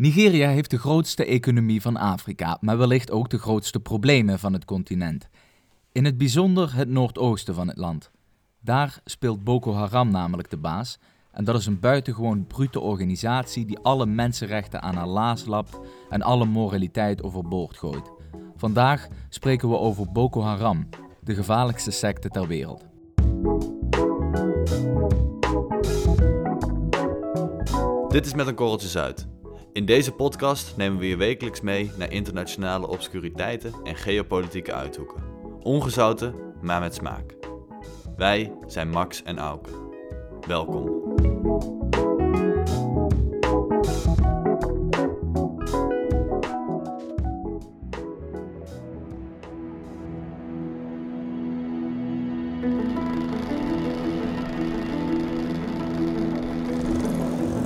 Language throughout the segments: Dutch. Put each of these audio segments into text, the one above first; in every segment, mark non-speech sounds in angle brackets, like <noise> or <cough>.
Nigeria heeft de grootste economie van Afrika, maar wellicht ook de grootste problemen van het continent. In het bijzonder het noordoosten van het land. Daar speelt Boko Haram namelijk de baas. En dat is een buitengewoon brute organisatie die alle mensenrechten aan haar laars lapt en alle moraliteit overboord gooit. Vandaag spreken we over Boko Haram, de gevaarlijkste secte ter wereld. Dit is Met een Korreltje Zuid. In deze podcast nemen we je wekelijks mee naar internationale obscuriteiten en geopolitieke uithoeken. Ongezouten, maar met smaak. Wij zijn Max en Auke. Welkom.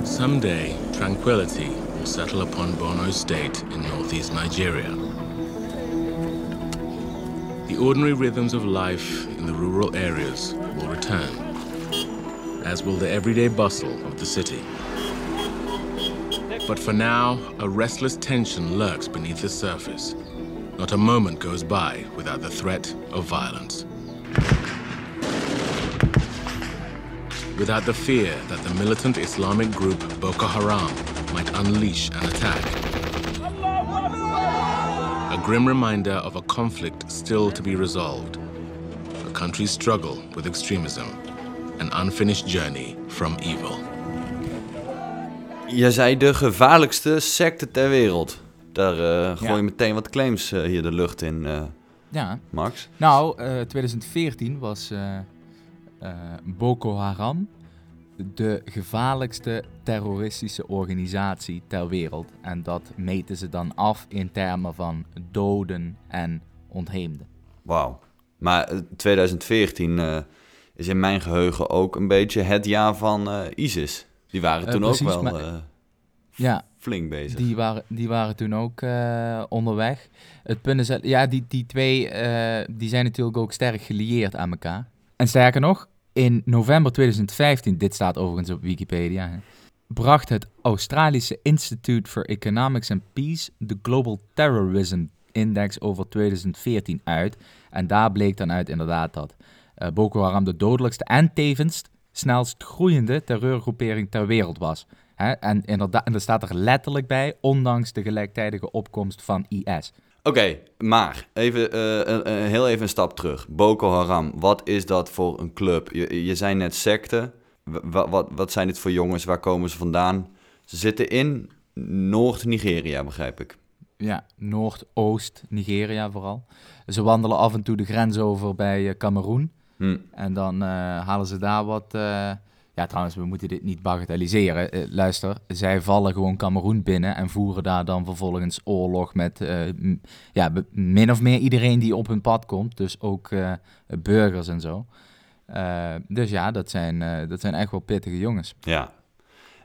Someday, tranquility settle upon Bono State in northeast Nigeria. The ordinary rhythms of life in the rural areas will return, as will the everyday bustle of the city. But for now, a restless tension lurks beneath the surface. Not a moment goes by without the threat of violence. Without the fear that the militant Islamic group Boko Haram might unleash an attack. A grim reminder of a conflict still to be resolved. A country's struggle with extremism. An unfinished journey from evil. Je zei de gevaarlijkste secte ter wereld. Daar eh, gooi je Ja. meteen wat claims eh, hier de lucht in, eh, Ja, Max. nou, eh 2014 was eh, eh, Boko Haram de gevaarlijkste terroristische organisatie ter wereld. En dat meten ze dan af in termen van doden en ontheemden. Wauw. Maar eh, 2014 eh, is in mijn geheugen ook een beetje het jaar van eh, ISIS. Die waren Eh, toen precies, ook wel maar- eh, Ja, flink bezig. Die waren, die waren toen ook eh, onderweg. Het punt is, ja, die, die twee eh, die zijn natuurlijk ook sterk gelieerd aan elkaar. En sterker nog, in november 2015, dit staat overigens op Wikipedia, hè, bracht het Australische Institute for Economics and Peace de Global Terrorism Index over 2014 uit. En daar bleek dan uit inderdaad dat eh, Boko Haram de dodelijkste en tevens snelst groeiende terreurgroepering ter wereld was. Hè? En, inderdaad, en er staat er letterlijk bij, ondanks de gelijktijdige opkomst van IS. Oké, maar even, eh, heel even een stap terug. Boko Haram, wat is dat voor een club? Je, je zei net secte. Wa- wa- wat, wat zijn dit voor jongens? Waar komen ze vandaan? Ze zitten in Noord-Nigeria, begrijp ik. Ja, Noordoost, Nigeria vooral. Ze wandelen af en toe de grens over bij eh, Cameroen. Hm. En dan eh, halen ze daar wat... Ja, trouwens, we moeten dit niet bagatelliseren. Eh, luister, zij vallen gewoon Cameroen binnen en voeren daar dan vervolgens oorlog met eh, m- ja, min of meer iedereen die op hun pad komt. Dus ook eh, burgers en zo. Dus ja, dat zijn, dat zijn echt wel pittige jongens. Ja.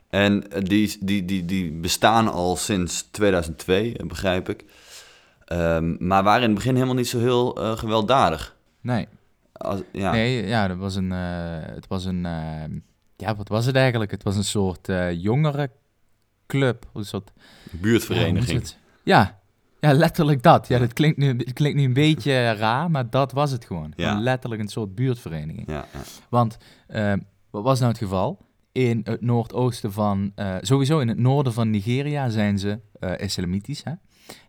En die, die, die, die bestaan al sinds 2002, eh, begrijp ik. Ehm, maar waren in het begin helemaal niet zo heel gewelddadig. Nee, Als, ja. nee ja, dat was een... het was een... ja, wat was het eigenlijk? Het was een soort eh jongerenclub. Een soort buurtvereniging. Ja? Ja, ja, letterlijk dat. Ja, dat klinkt nu, het klinkt nu een beetje raar, maar dat was het gewoon. Ja. Letterlijk een soort buurtvereniging. Ja, ja. Want, eh, wat was nou het geval? In het noordoosten van, eh, sowieso in het noorden van Nigeria zijn ze eh, islamitisch. Hè? En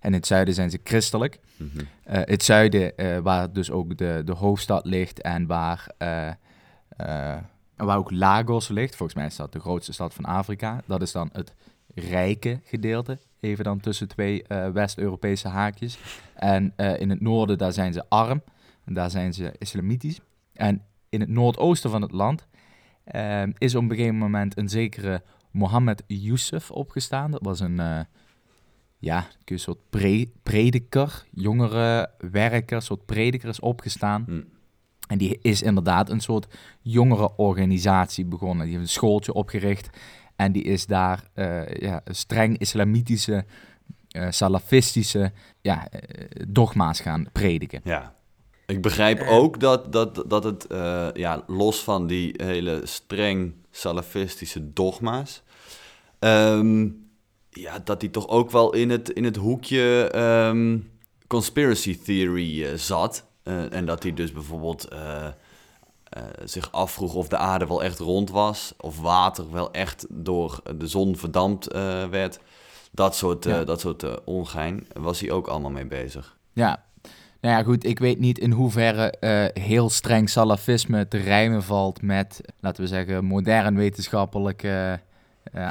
in het zuiden zijn ze christelijk. Eh, het zuiden, waar dus ook de, de hoofdstad ligt en waar, en waar ook Lagos ligt. Volgens mij is dat de grootste stad van Afrika. Dat is dan het rijke gedeelte. Even dan tussen twee eh, West-Europese haakjes. En eh, in het noorden, daar zijn ze arm. En daar zijn ze islamitisch. En in het noordoosten van het land eh, is op een gegeven moment een zekere Mohammed Youssef opgestaan. Dat was een, eh, ja, een soort pre prediker, jongere werker, soort prediker is opgestaan. Hm. En die is inderdaad een soort jongerenorganisatie begonnen. Die heeft een schooltje opgericht. En die is daar eh, ja, streng islamitische, eh, salafistische ja, eh, dogma's gaan prediken. Ja. Ik begrijp ook dat, dat, dat het, ja, los van die hele streng salafistische dogma's, ehm, ja, dat hij toch ook wel in het, in het hoekje ehm, conspiracy theory zat. Eh, en dat hij dus bijvoorbeeld eh, eh, zich afvroeg of de aarde wel echt rond was. Of water wel echt door de zon verdampt werd. Dat soort, Ja. dat soort ongein was hij ook allemaal mee bezig. Ja. Nou ja, goed, ik weet niet in hoeverre heel streng salafisme te rijmen valt met, laten we zeggen, modern wetenschappelijke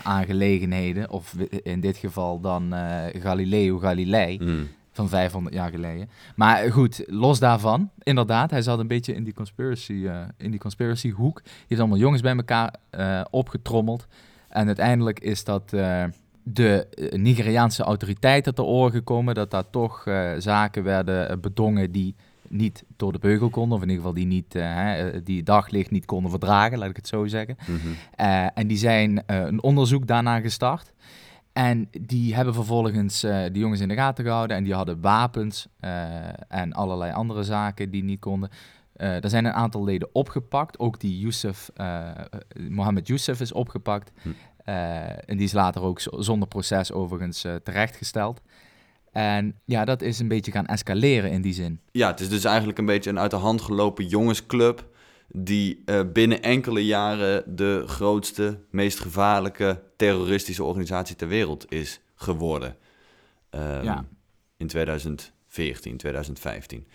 aangelegenheden. Of in dit geval dan Galileo Galilei Mm. Van 500 jaar geleden. Maar goed, los daarvan, inderdaad, hij zat een beetje in die conspiracy, eh, in die conspiracy hoek. Die heeft allemaal jongens bij elkaar eh, opgetrommeld. En uiteindelijk is dat eh, de Nigeriaanse autoriteiten ter oren gekomen, dat daar toch zaken werden bedongen die niet door de beugel konden, of in ieder geval die, niet, hè, die daglicht niet konden verdragen, laat ik het zo zeggen. Mhm. En die zijn een onderzoek daarna gestart. En die hebben vervolgens eh die jongens in de gaten gehouden. En die hadden wapens eh, en allerlei andere zaken die niet konden. Eh er zijn een aantal leden opgepakt. Ook die Youssef, Mohammed Youssef is opgepakt. Hm. En die is later ook zo- zonder proces overigens terechtgesteld. En ja, dat is een beetje gaan escaleren in die zin. Ja, het is dus eigenlijk een beetje een uit de hand gelopen jongensclub. Die eh, binnen enkele jaren de grootste, meest gevaarlijke terroristische organisatie ter wereld is geworden. Ehm, Ja. In 2014, 2015.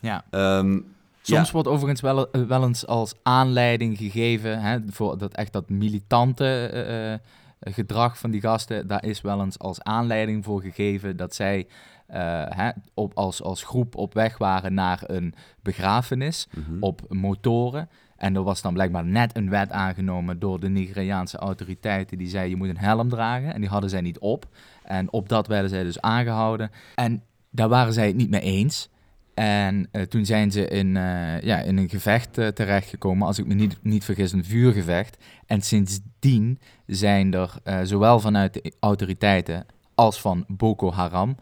Ja. Ehm, Soms ja, wordt overigens wel, eh, wel eens als aanleiding gegeven, hè, voor dat echt dat militante eh, gedrag van die gasten, daar is wel eens als aanleiding voor gegeven dat zij eh, hè, op, als, als groep op weg waren naar een begrafenis mhm. op motoren. En er was dan blijkbaar net een wet aangenomen door de Nigeriaanse autoriteiten die zei je moet een helm dragen. En die hadden zij niet op. En op dat werden zij dus aangehouden. En daar waren zij het niet mee eens. En eh, toen zijn ze in, eh, ja, in een gevecht eh, terechtgekomen, als ik me niet, niet vergis, een vuurgevecht. En sindsdien zijn er zowel vanuit de autoriteiten als van Boko Haram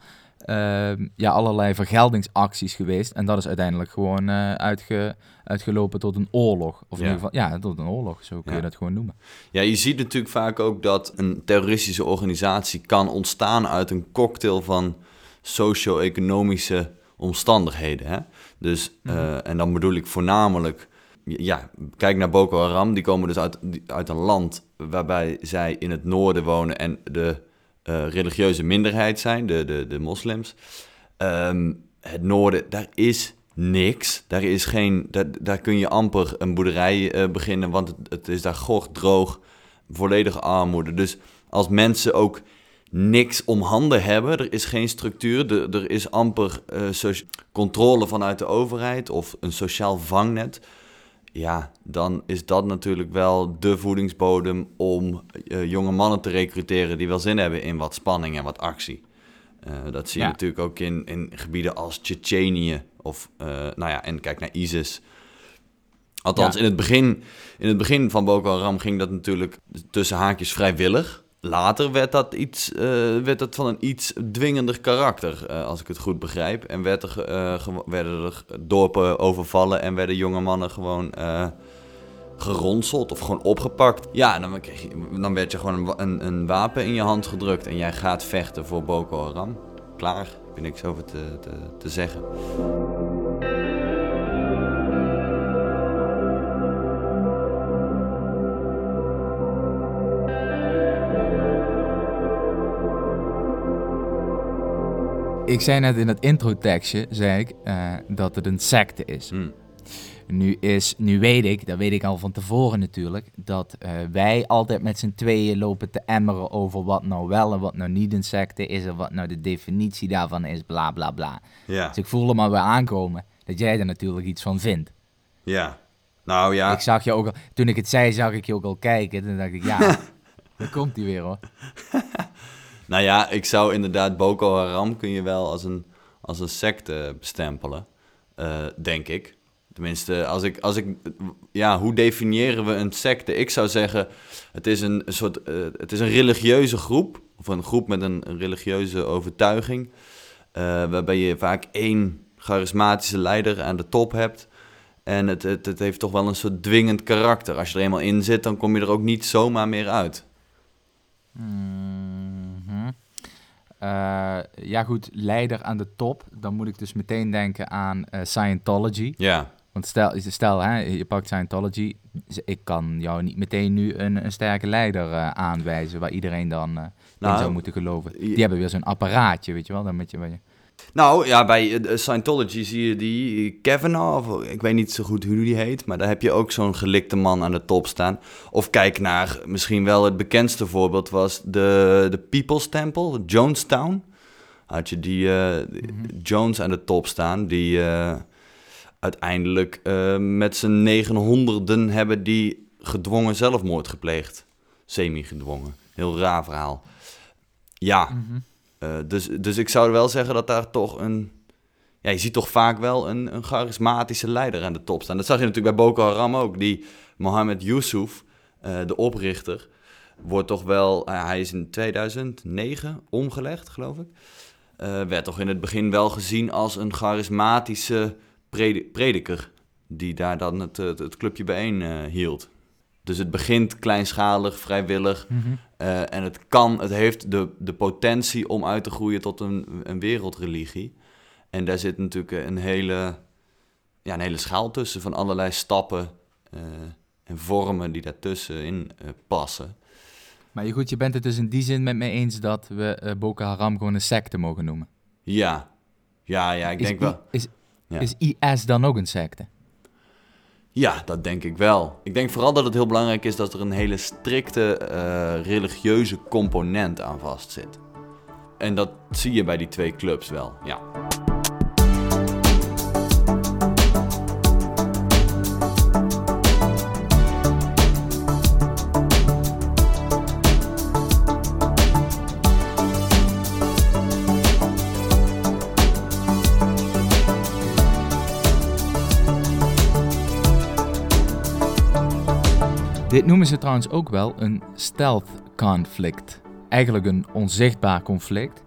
ja, allerlei vergeldingsacties geweest. En dat is uiteindelijk gewoon eh, uitge, uitgelopen tot een oorlog. Of in Ja. ieder geval, ja, tot een oorlog, zo kun Ja. je dat gewoon noemen. ja, je ziet natuurlijk vaak ook dat een terroristische organisatie kan ontstaan uit een cocktail van socio-economische omstandigheden. Hè? Dus, eh, en dan bedoel ik voornamelijk, ja, kijk naar Boko Haram, die komen dus uit, uit een land waarbij zij in het noorden wonen en de religieuze minderheid zijn, de, de, de moslims. Ehm, het noorden, daar is niks. Daar, is geen, daar, daar kun je amper een boerderij eh, beginnen, want het, het is daar gog droog, volledige armoede. Dus als mensen ook niks om handen hebben, er is geen structuur, er, er is amper eh, controle vanuit de overheid of een sociaal vangnet. Ja, dan is dat natuurlijk wel de voedingsbodem om eh, jonge mannen te recruteren die wel zin hebben in wat spanning en wat actie. Eh, dat zie je Ja. natuurlijk ook in, in gebieden als Tsjetsjenië of, eh, nou ja, en kijk naar ISIS. Althans, Ja. in, het begin, in het begin van Boko Haram ging dat natuurlijk tussen haakjes vrijwillig. Later werd dat, iets, eh, werd dat van een iets dwingender karakter, eh, als ik het goed begrijp. En eh, werden er dorpen overvallen en werden jonge mannen gewoon geronseld of gewoon opgepakt. Ja, dan, kreeg je, dan werd je gewoon een, een, wapen in je hand gedrukt en jij gaat vechten voor Boko Haram. Klaar, heb je niks over te, te zeggen. Ik zei net in het introtekstje, zei ik, eh, dat het een secte is. Hm. Nu, is, nu weet ik, dat weet ik al van tevoren natuurlijk, dat eh, wij altijd met z'n tweeën lopen te emmeren over wat nou wel en wat nou niet een secte is en wat nou de definitie daarvan is, bla bla bla. Ja, Dus ik voelde maar weer aankomen dat jij er natuurlijk iets van vindt. ja. Nou ja, Ik zag je ook al, toen ik het zei, zag ik je ook al kijken. Toen dacht ik, ja, <laughs> daar komt hij weer hoor. Nou ja, ik zou inderdaad Boko Haram kun je wel als een, als een secte bestempelen, eh, denk ik. Tenminste, als ik, als ik, ja, hoe definiëren we een secte? Ik zou zeggen, het is een, een soort, eh, het is een religieuze groep, of een groep met een, religieuze overtuiging, eh, waarbij je vaak één charismatische leider aan de top hebt. En het, het, het heeft toch wel een soort dwingend karakter. Als je er eenmaal in zit, dan kom je er ook niet zomaar meer uit. Mhm. Eh, ja goed, leider aan de top. Dan moet ik dus meteen denken aan eh, Scientology. Ja, Want stel, stel hè, je pakt Scientology. Ik kan jou niet meteen nu een, een sterke leider eh, aanwijzen... waar iedereen dan in Nou, zou moeten geloven. Die hebben weer zo'n apparaatje, weet je wel. Dan met je, waar je... Nou ja, bij eh, Scientology zie je die Kavanaugh, of ik weet niet zo goed hoe die heet, maar daar heb je ook zo'n gelikte man aan de top staan. Of kijk naar, misschien wel het bekendste voorbeeld was de, de People's Temple, Jonestown. Had je die eh, Jones aan de top staan, die eh, uiteindelijk eh, met z'n negenhonderden hebben die gedwongen zelfmoord gepleegd. Semi-gedwongen. Heel raar verhaal. Ja, eh, dus, dus ik zou wel zeggen dat daar toch een... Ja, je ziet toch vaak wel een, een charismatische leider aan de top staan. Dat zag je natuurlijk bij Boko Haram ook. Die Mohammed Yusuf, eh, de oprichter, wordt toch wel... eh, hij is in 2009 omgelegd, geloof ik. Werd toch in het begin wel gezien als een charismatische predi- prediker... die daar dan het, het, het clubje bijeen hield. Dus het begint kleinschalig, vrijwillig... Eh, en het kan, het heeft de, de potentie om uit te groeien tot een, een wereldreligie. En daar zit natuurlijk een hele, ja, een hele schaal tussen van allerlei stappen eh, en vormen die daartussenin eh passen. Maar je, goed, je bent het dus in die zin met mij eens... dat we eh, Boko Haram gewoon een secte mogen noemen. Ja, ja, ja, ik Is denk I- wel. Is, Ja. is IS dan ook een secte? Ja, dat denk ik wel. Ik denk vooral dat het heel belangrijk is dat er een hele strikte eh, religieuze component aan vastzit. En dat zie je bij die twee clubs wel, ja. Noemen ze trouwens ook wel een stealth conflict. Eigenlijk een onzichtbaar conflict.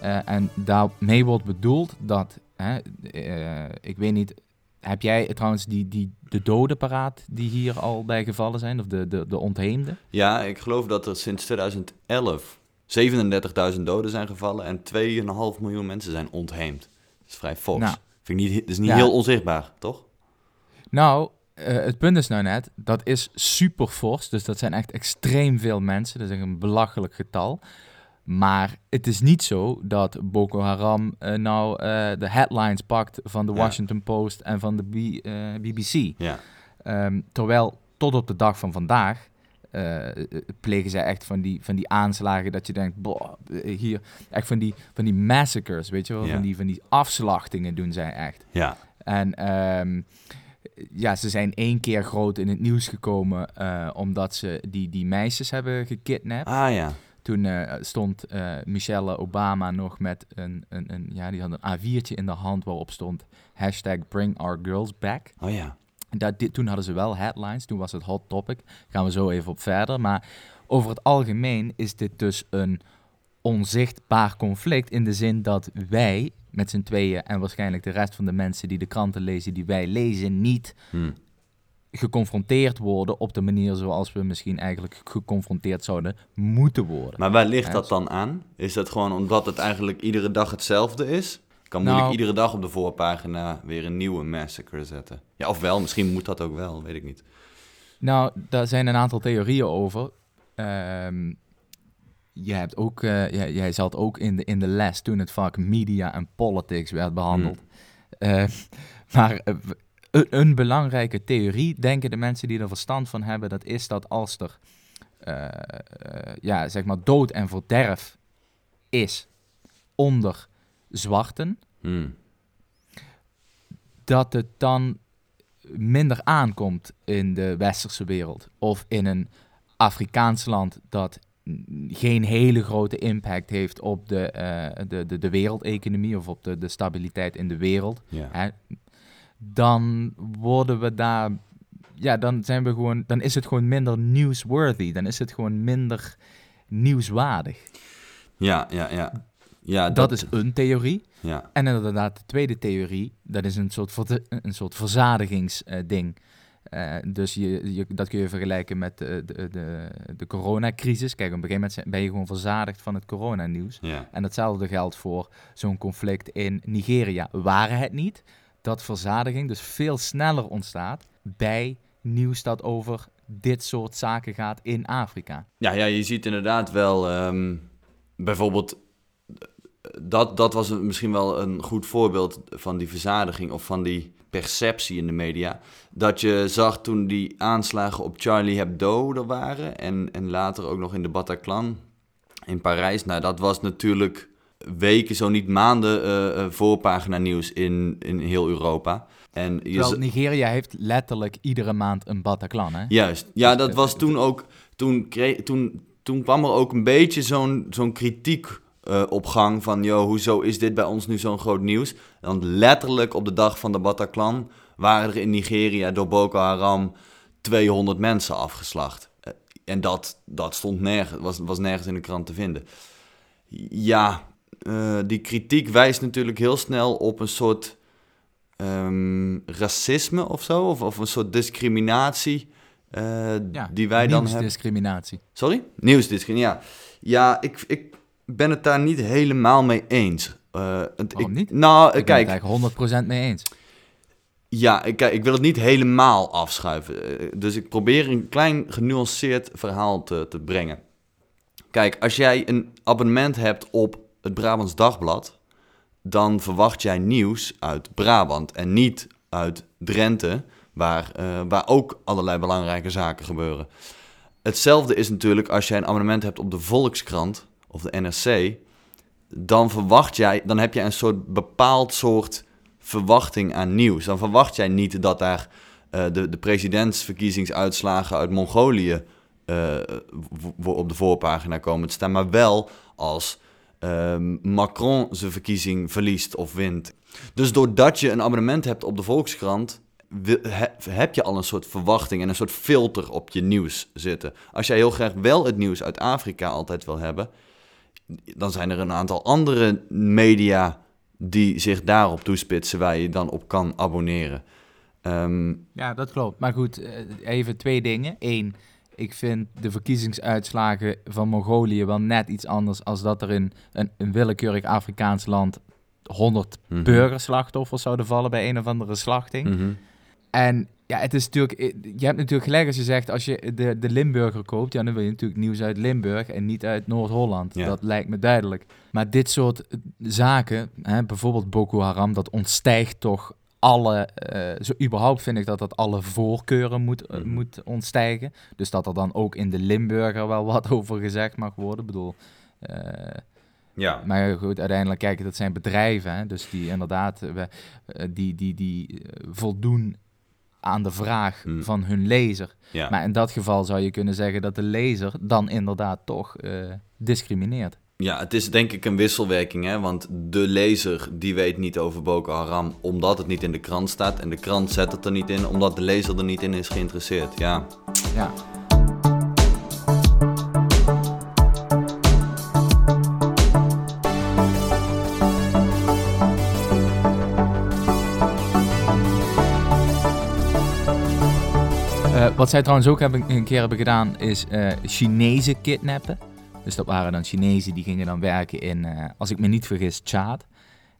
Eh, en daarmee wordt bedoeld dat, hè, eh, ik weet niet, heb jij trouwens die, die, de doden paraat die hier al bij gevallen zijn? Of de, de, de ontheemden? Ja, ik geloof dat er sinds 2011 37.000 doden zijn gevallen en 2,5 miljoen mensen zijn ontheemd. Dat is vrij fors. Nou. Vind ik niet, dat is niet Ja. heel onzichtbaar, toch? Nou, het punt is nou net, dat is super fors. Dus dat zijn echt extreem veel mensen. Dat is echt een belachelijk getal. Maar het is niet zo dat Boko Haram eh, nou eh, de headlines pakt van de Ja. Washington Post en van de B- eh, BBC. Ja. Ehm, terwijl tot op de dag van vandaag eh, eh, plegen zij echt van die, van die aanslagen dat je denkt, boah, eh, hier, echt van die, van die massacres, weet je wel, Ja. van, die, van die afslachtingen doen zij echt. Ja. En ehm, ja, ze zijn één keer groot in het nieuws gekomen eh, omdat ze die, die meisjes hebben gekidnapt. Ah ja. Toen eh, stond eh, Michelle Obama nog met een, een, een, ja, die had een A4'tje in de hand waarop stond hashtag bring our girls back. Oh ja. Dat, dit, toen hadden ze wel headlines, toen was het hot topic. Gaan we zo even op verder. Maar over het algemeen is dit dus een onzichtbaar conflict in de zin dat wij met z'n tweeën en waarschijnlijk de rest van de mensen die de kranten lezen, die wij lezen, niet Hm. geconfronteerd worden op de manier zoals we misschien eigenlijk geconfronteerd zouden moeten worden. Maar waar ligt dat dan aan? Is dat gewoon omdat het eigenlijk iedere dag hetzelfde is? Kan moeilijk Nou- iedere dag op de voorpagina weer een nieuwe massacre zetten. Ja, of wel, misschien moet dat ook wel, weet ik niet. Nou, daar zijn een aantal theorieën over. Ehm je hebt ook, eh, jij, jij zat ook in de, in de les toen het vak media en politics werd behandeld. Eh, <laughs> maar eh, een, een belangrijke theorie, denken de mensen die er verstand van hebben, dat is dat als er ja, zeg maar dood en verderf is onder zwarten, Hm. dat het dan minder aankomt in de westerse wereld. Of in een Afrikaans land dat geen hele grote impact heeft op de, eh, de, de, de wereldeconomie of op de, de stabiliteit in de wereld. Ja. Hè? Dan worden we daar. Ja, dan zijn we gewoon. Dan is het gewoon minder newsworthy. Dan is het gewoon minder nieuwswaardig. ja, ja, ja. Ja, Dat, is een theorie. Ja, En inderdaad, de tweede theorie, dat is een soort, een soort verzadigingsding. Eh, dus je, je, dat kun je vergelijken met de, de, de, de coronacrisis. Kijk, op een gegeven moment ben je gewoon verzadigd van het coronanieuws. Ja. En hetzelfde geldt voor zo'n conflict in Nigeria. Waren het niet dat verzadiging dus veel sneller ontstaat bij nieuws dat over dit soort zaken gaat in Afrika? Ja, ja je ziet inderdaad wel ehm, bijvoorbeeld. Dat, dat was misschien wel een goed voorbeeld van die verzadiging of van die perceptie in de media. Dat je zag toen die aanslagen op Charlie Hebdo er waren en, en later ook nog in de Bataclan in Parijs. Nou, dat was natuurlijk weken, zo niet maanden eh, eh, voorpagina nieuws in, in heel Europa. En je Terwijl Nigeria heeft letterlijk iedere maand een Bataclan, hè? Juist. Ja, Dus, dat was toen ook. Toen, kreeg, toen, toen kwam er ook een beetje zo'n zo'n kritiek eh, op gang van, joh, hoezo is dit bij ons nu zo'n groot nieuws? Want letterlijk op de dag van de Bataclan waren er in Nigeria door Boko Haram 200 mensen afgeslacht. Eh, En dat, dat stond nergens, was, was nergens in de krant te vinden. Ja, eh, die kritiek wijst natuurlijk heel snel op een soort ehm, racisme of zo, of, of een soort discriminatie Ja, die wij dan hebben. nieuwsdiscriminatie. Sorry? Nieuwsdiscriminatie, ja. Ja, ik, ik ben het daar niet helemaal mee eens. Het- Waarom ik, niet? Nou, Ik ben kijk, het eigenlijk 100% mee eens. ja, ik, ik wil het niet helemaal afschuiven. Eh, Dus ik probeer een klein genuanceerd verhaal te, te brengen. Kijk, als jij een abonnement hebt op het Brabants Dagblad, dan verwacht jij nieuws uit Brabant en niet uit Drenthe, waar, eh, waar ook allerlei belangrijke zaken gebeuren. Hetzelfde is natuurlijk als jij een abonnement hebt op de Volkskrant of de NRC, dan verwacht jij, dan heb jij een soort bepaald soort verwachting aan nieuws. Dan verwacht jij niet dat daar eh, de, de presidentsverkiezingsuitslagen uit Mongolië eh, op de voorpagina komen te staan, maar wel als ehm, Macron zijn verkiezing verliest of wint. Dus doordat je een abonnement hebt op de Volkskrant, heb je al een soort verwachting en een soort filter op je nieuws zitten. Als jij heel graag wel het nieuws uit Afrika altijd wil hebben, dan zijn er een aantal andere media die zich daarop toespitsen waar je dan op kan abonneren. Ehm, Ja, dat klopt. Maar goed, eh, even twee dingen. Eén, ik vind de verkiezingsuitslagen van Mongolië wel net iets anders als dat er in een, een willekeurig Afrikaans land 100 Mhm. burgerslachtoffers zouden vallen bij een of andere slachting. mhm. En ja, het is natuurlijk, eh, je hebt natuurlijk gelijk als je zegt, als je de, de Limburger koopt, ja, dan wil je natuurlijk nieuws uit Limburg en niet uit Noord-Holland. Ja. Dat lijkt me duidelijk. Maar dit soort eh, zaken, hè, bijvoorbeeld Boko Haram, dat ontstijgt toch alle, eh, zo überhaupt vind ik dat dat alle voorkeuren moet, Mhm. moet ontstijgen. Dus dat er dan ook in de Limburger wel wat <laughs> over gezegd mag worden. Ik bedoel, eh, Ja. maar goed, uiteindelijk, kijk, dat zijn bedrijven, hè, dus die inderdaad, die, die, die voldoen aan de vraag Hmm. van hun lezer. ja. Maar in dat geval zou je kunnen zeggen dat de lezer dan inderdaad toch eh, discrimineert. Ja, het is denk ik een wisselwerking, hè? want de lezer die weet niet over Boko Haram omdat het niet in de krant staat. En de krant zet het er niet in omdat de lezer er niet in is geïnteresseerd. Ja, Ja. Wat zij trouwens ook hebben, een keer hebben gedaan, is eh Chinezen kidnappen. Dus dat waren dan Chinezen die gingen dan werken in, eh, als ik me niet vergis, Tjaad.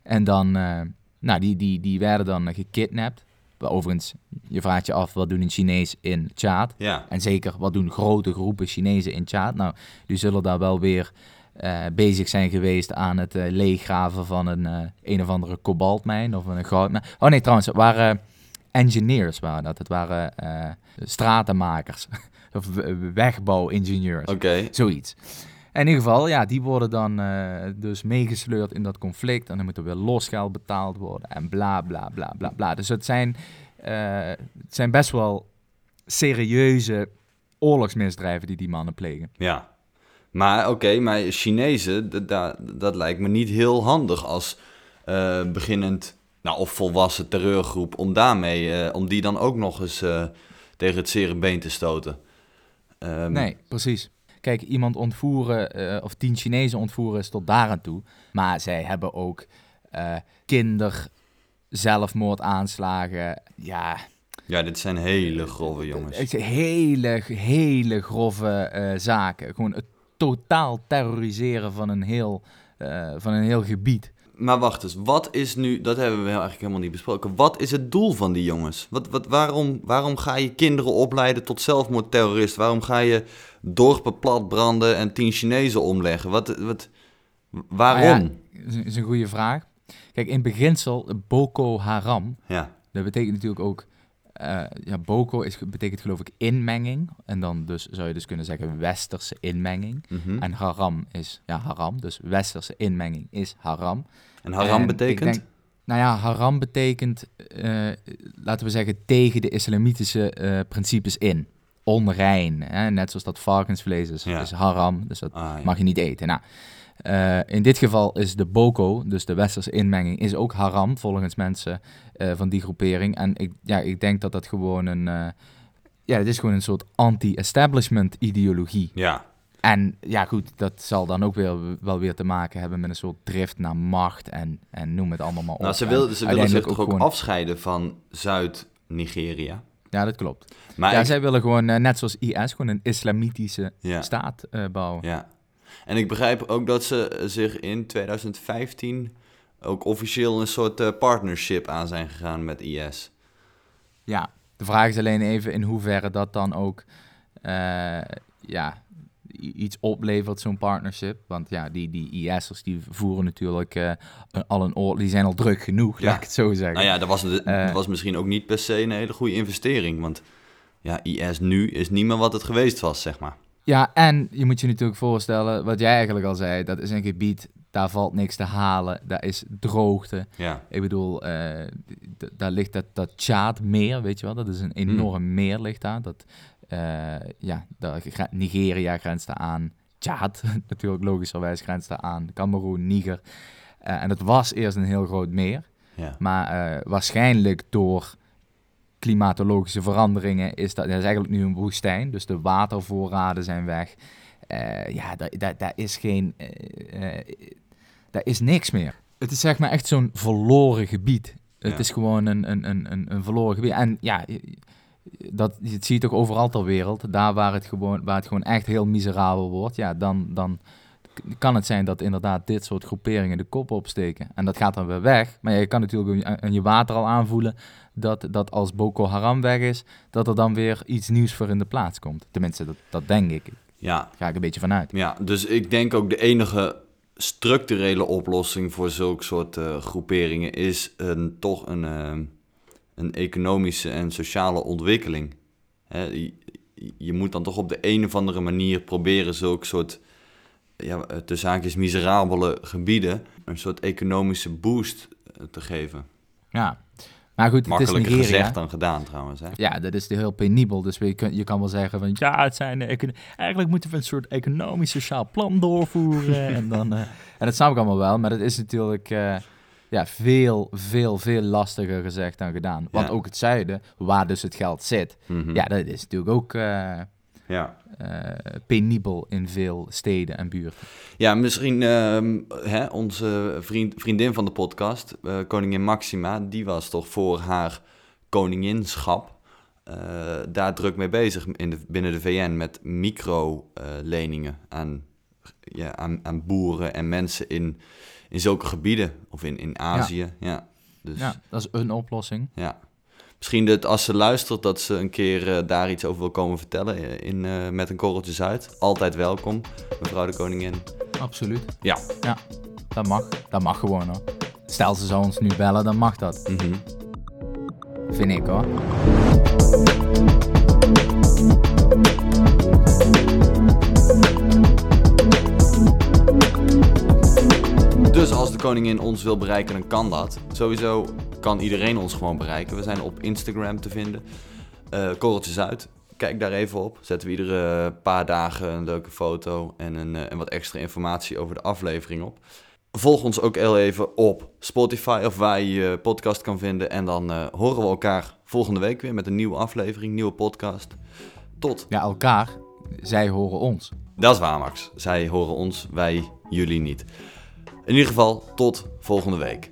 En dan, eh, nou, die, die, die werden dan gekidnapt. Overigens, je vraagt je af, wat doen een Chinees in Tjaad? ja, En zeker, wat doen grote groepen Chinezen in Tjaad? Nou, die zullen daar wel weer bezig zijn geweest aan het leeggraven van een een of andere kobaltmijn of een goudmijn. Oh nee, trouwens, het waren engineers waren dat. Het waren eh, stratenmakers <laughs> of wegbouwingenieurs. oké. Zoiets. In ieder geval, ja, die worden dan eh, dus meegesleurd in dat conflict. En dan moet er weer losgeld betaald worden en bla bla bla bla bla. Dus het zijn, eh, het zijn best wel serieuze oorlogsmisdrijven die die mannen plegen. Ja. Maar oké, maar Chinezen, dat, dat, dat lijkt me niet heel handig als beginnend nou, of volwassen terreurgroep om daarmee, eh, om die dan ook nog eens eh, tegen het zere been te stoten. Ehm, Nee, precies. Kijk, iemand ontvoeren eh, of tien Chinezen ontvoeren is tot daar aan toe. Maar zij hebben ook kinder zelfmoordaanslagen. Ja, Ja, dit zijn hele grove jongens. Hele, hele grove zaken. Gewoon het totaal terroriseren van een heel, van een heel gebied. Maar wacht eens, wat is nu, dat hebben we eigenlijk helemaal niet besproken. Wat is het doel van die jongens? Wat, wat, waarom, waarom ga je kinderen opleiden tot zelfmoordterrorist? Waarom ga je dorpen platbranden en tien Chinezen omleggen? Wat, wat, waarom? Nou ja, is, een- is een goede vraag. Kijk, in beginsel, Boko Haram, ja. dat betekent natuurlijk ook... eh, ja, Boko is, betekent geloof ik inmenging. En dan dus zou je dus kunnen zeggen westerse inmenging. Mhm. En haram is ja, haram. Dus westerse inmenging is haram. En haram En betekent? denk- nou ja, haram betekent, eh, laten we zeggen, tegen de islamitische eh, principes in. Onrein, hè? net zoals dat varkensvlees is, Ja. is haram, dus dat Ah, ja. mag je niet eten. Nou, eh, in dit geval is de boko, dus de westerse inmenging, is ook haram volgens mensen eh, van die groepering. En ik, ja, ik denk dat dat gewoon een, eh, ja, het is gewoon een soort anti-establishment ideologie. Ja, En ja, goed, dat zal dan ook weer, wel weer te maken hebben met een soort drift naar macht en, en noem het allemaal maar op. nou, ze, wil, ze willen zich toch ook gewoon- afscheiden van Zuid-Nigeria? Ja, dat klopt. Maar ja, ik- zij willen gewoon, net zoals IS, gewoon een islamitische ja, staat bouwen. ja. En ik begrijp ook dat ze zich in 2015 ook officieel een soort eh, partnership aan zijn gegaan met IS. Ja, de vraag is alleen even in hoeverre dat dan ook eh, ja, iets oplevert, zo'n partnership. Want ja, die, die IS'ers die voeren natuurlijk eh, een- al een oorlog, die zijn al druk genoeg, Ja. laat ik het zo zeggen. Nou ja, dat was, de- Eh. dat was misschien ook niet per se een hele goede investering. Want ja, IS nu is niet meer wat het geweest was, zeg maar. Ja, en je moet je natuurlijk voorstellen, wat jij eigenlijk al zei, dat is een gebied, daar valt niks te halen, daar is droogte. Ja, Ik bedoel, eh, daar ligt dat, dat Tjaadmeer, weet je wel, dat is een enorm meer ligt daar. Dat, eh, ja, daar, Nigeria grenst aan, Tjaad <laughs> natuurlijk logischerwijs grenst daar aan, Cameroen, Niger. Eh, en dat was eerst een heel groot meer, ja. maar waarschijnlijk door klimatologische veranderingen is dat, dat is eigenlijk nu een woestijn. Dus de watervoorraden zijn weg. Eh, ja, daar, daar is geen, eh, eh, daar is niks meer. Het is zeg maar echt zo'n verloren gebied. Het is gewoon een, een, een, een, een verloren gebied. En ja, dat, dat zie je toch overal ter wereld. Daar waar het gewoon, waar het gewoon echt heel miserabel wordt, ja, dan, dan kan het zijn dat inderdaad dit soort groeperingen de kop opsteken. En dat gaat dan weer weg. Maar ja, je kan natuurlijk aan- aan je water al aanvoelen dat, dat als Boko Haram weg is, dat er dan weer iets nieuws voor in de plaats komt. Tenminste, dat, dat denk ik. ja, Daar ga ik een beetje vanuit. Ja, dus ik denk ook de enige structurele oplossing voor zulke soort eh, groeperingen is een, toch een, eh, een economische en sociale ontwikkeling. Hè, je, je moet dan toch op de een of andere manier proberen zulke soort, ja, de zaakjes miserabele gebieden, een soort economische boost eh, te geven. Ja. Maar goed, het is Makkelijker Nigeria. gezegd dan gedaan trouwens. Hè? Ja, dat is heel penibel. Dus je kan, je kan wel zeggen van ja, het zijn eigenlijk moeten we een soort economisch sociaal plan doorvoeren. en, dan, eh, en dat snap ik allemaal wel, maar dat is natuurlijk eh, ja, veel, veel, veel lastiger gezegd dan gedaan. Want Ja. ook het zuiden, waar dus het geld zit, Mhm. ja, dat is natuurlijk ook ja. eh, penibel in veel steden en buurten. Ja, misschien ehm, hè, onze vriend, vriendin van de podcast, eh, koningin Maxima, die was toch voor haar koninginschap eh, daar druk mee bezig in de, binnen de VN met microleningen aan, ja, aan, aan boeren en mensen in, in zulke gebieden of in, in Azië. Ja. Dus, Ja, dat is een oplossing. ja. Misschien dat als ze luistert, dat ze een keer eh, daar iets over wil komen vertellen eh, in, eh, met een korreltje Zuid. Altijd welkom, mevrouw de koningin. Absoluut. Ja. Ja, dat mag. Dat mag gewoon hoor. Stel ze zou ons nu bellen, dan mag dat. Mhm. Vind ik hoor. Dus als de koningin ons wil bereiken, dan kan dat. Sowieso kan iedereen ons gewoon bereiken. We zijn op Instagram te vinden. Eh Korreltjes uit. Kijk daar even op. Zetten we iedere paar dagen een leuke foto en, een, eh, en wat extra informatie over de aflevering op. Volg ons ook heel even op Spotify of waar je je podcast kan vinden. En dan eh, horen we elkaar volgende week weer met een nieuwe aflevering, nieuwe podcast. Tot. Ja, elkaar. Zij horen ons. Dat is waar, Max. Zij horen ons, wij jullie niet. In ieder geval, tot volgende week.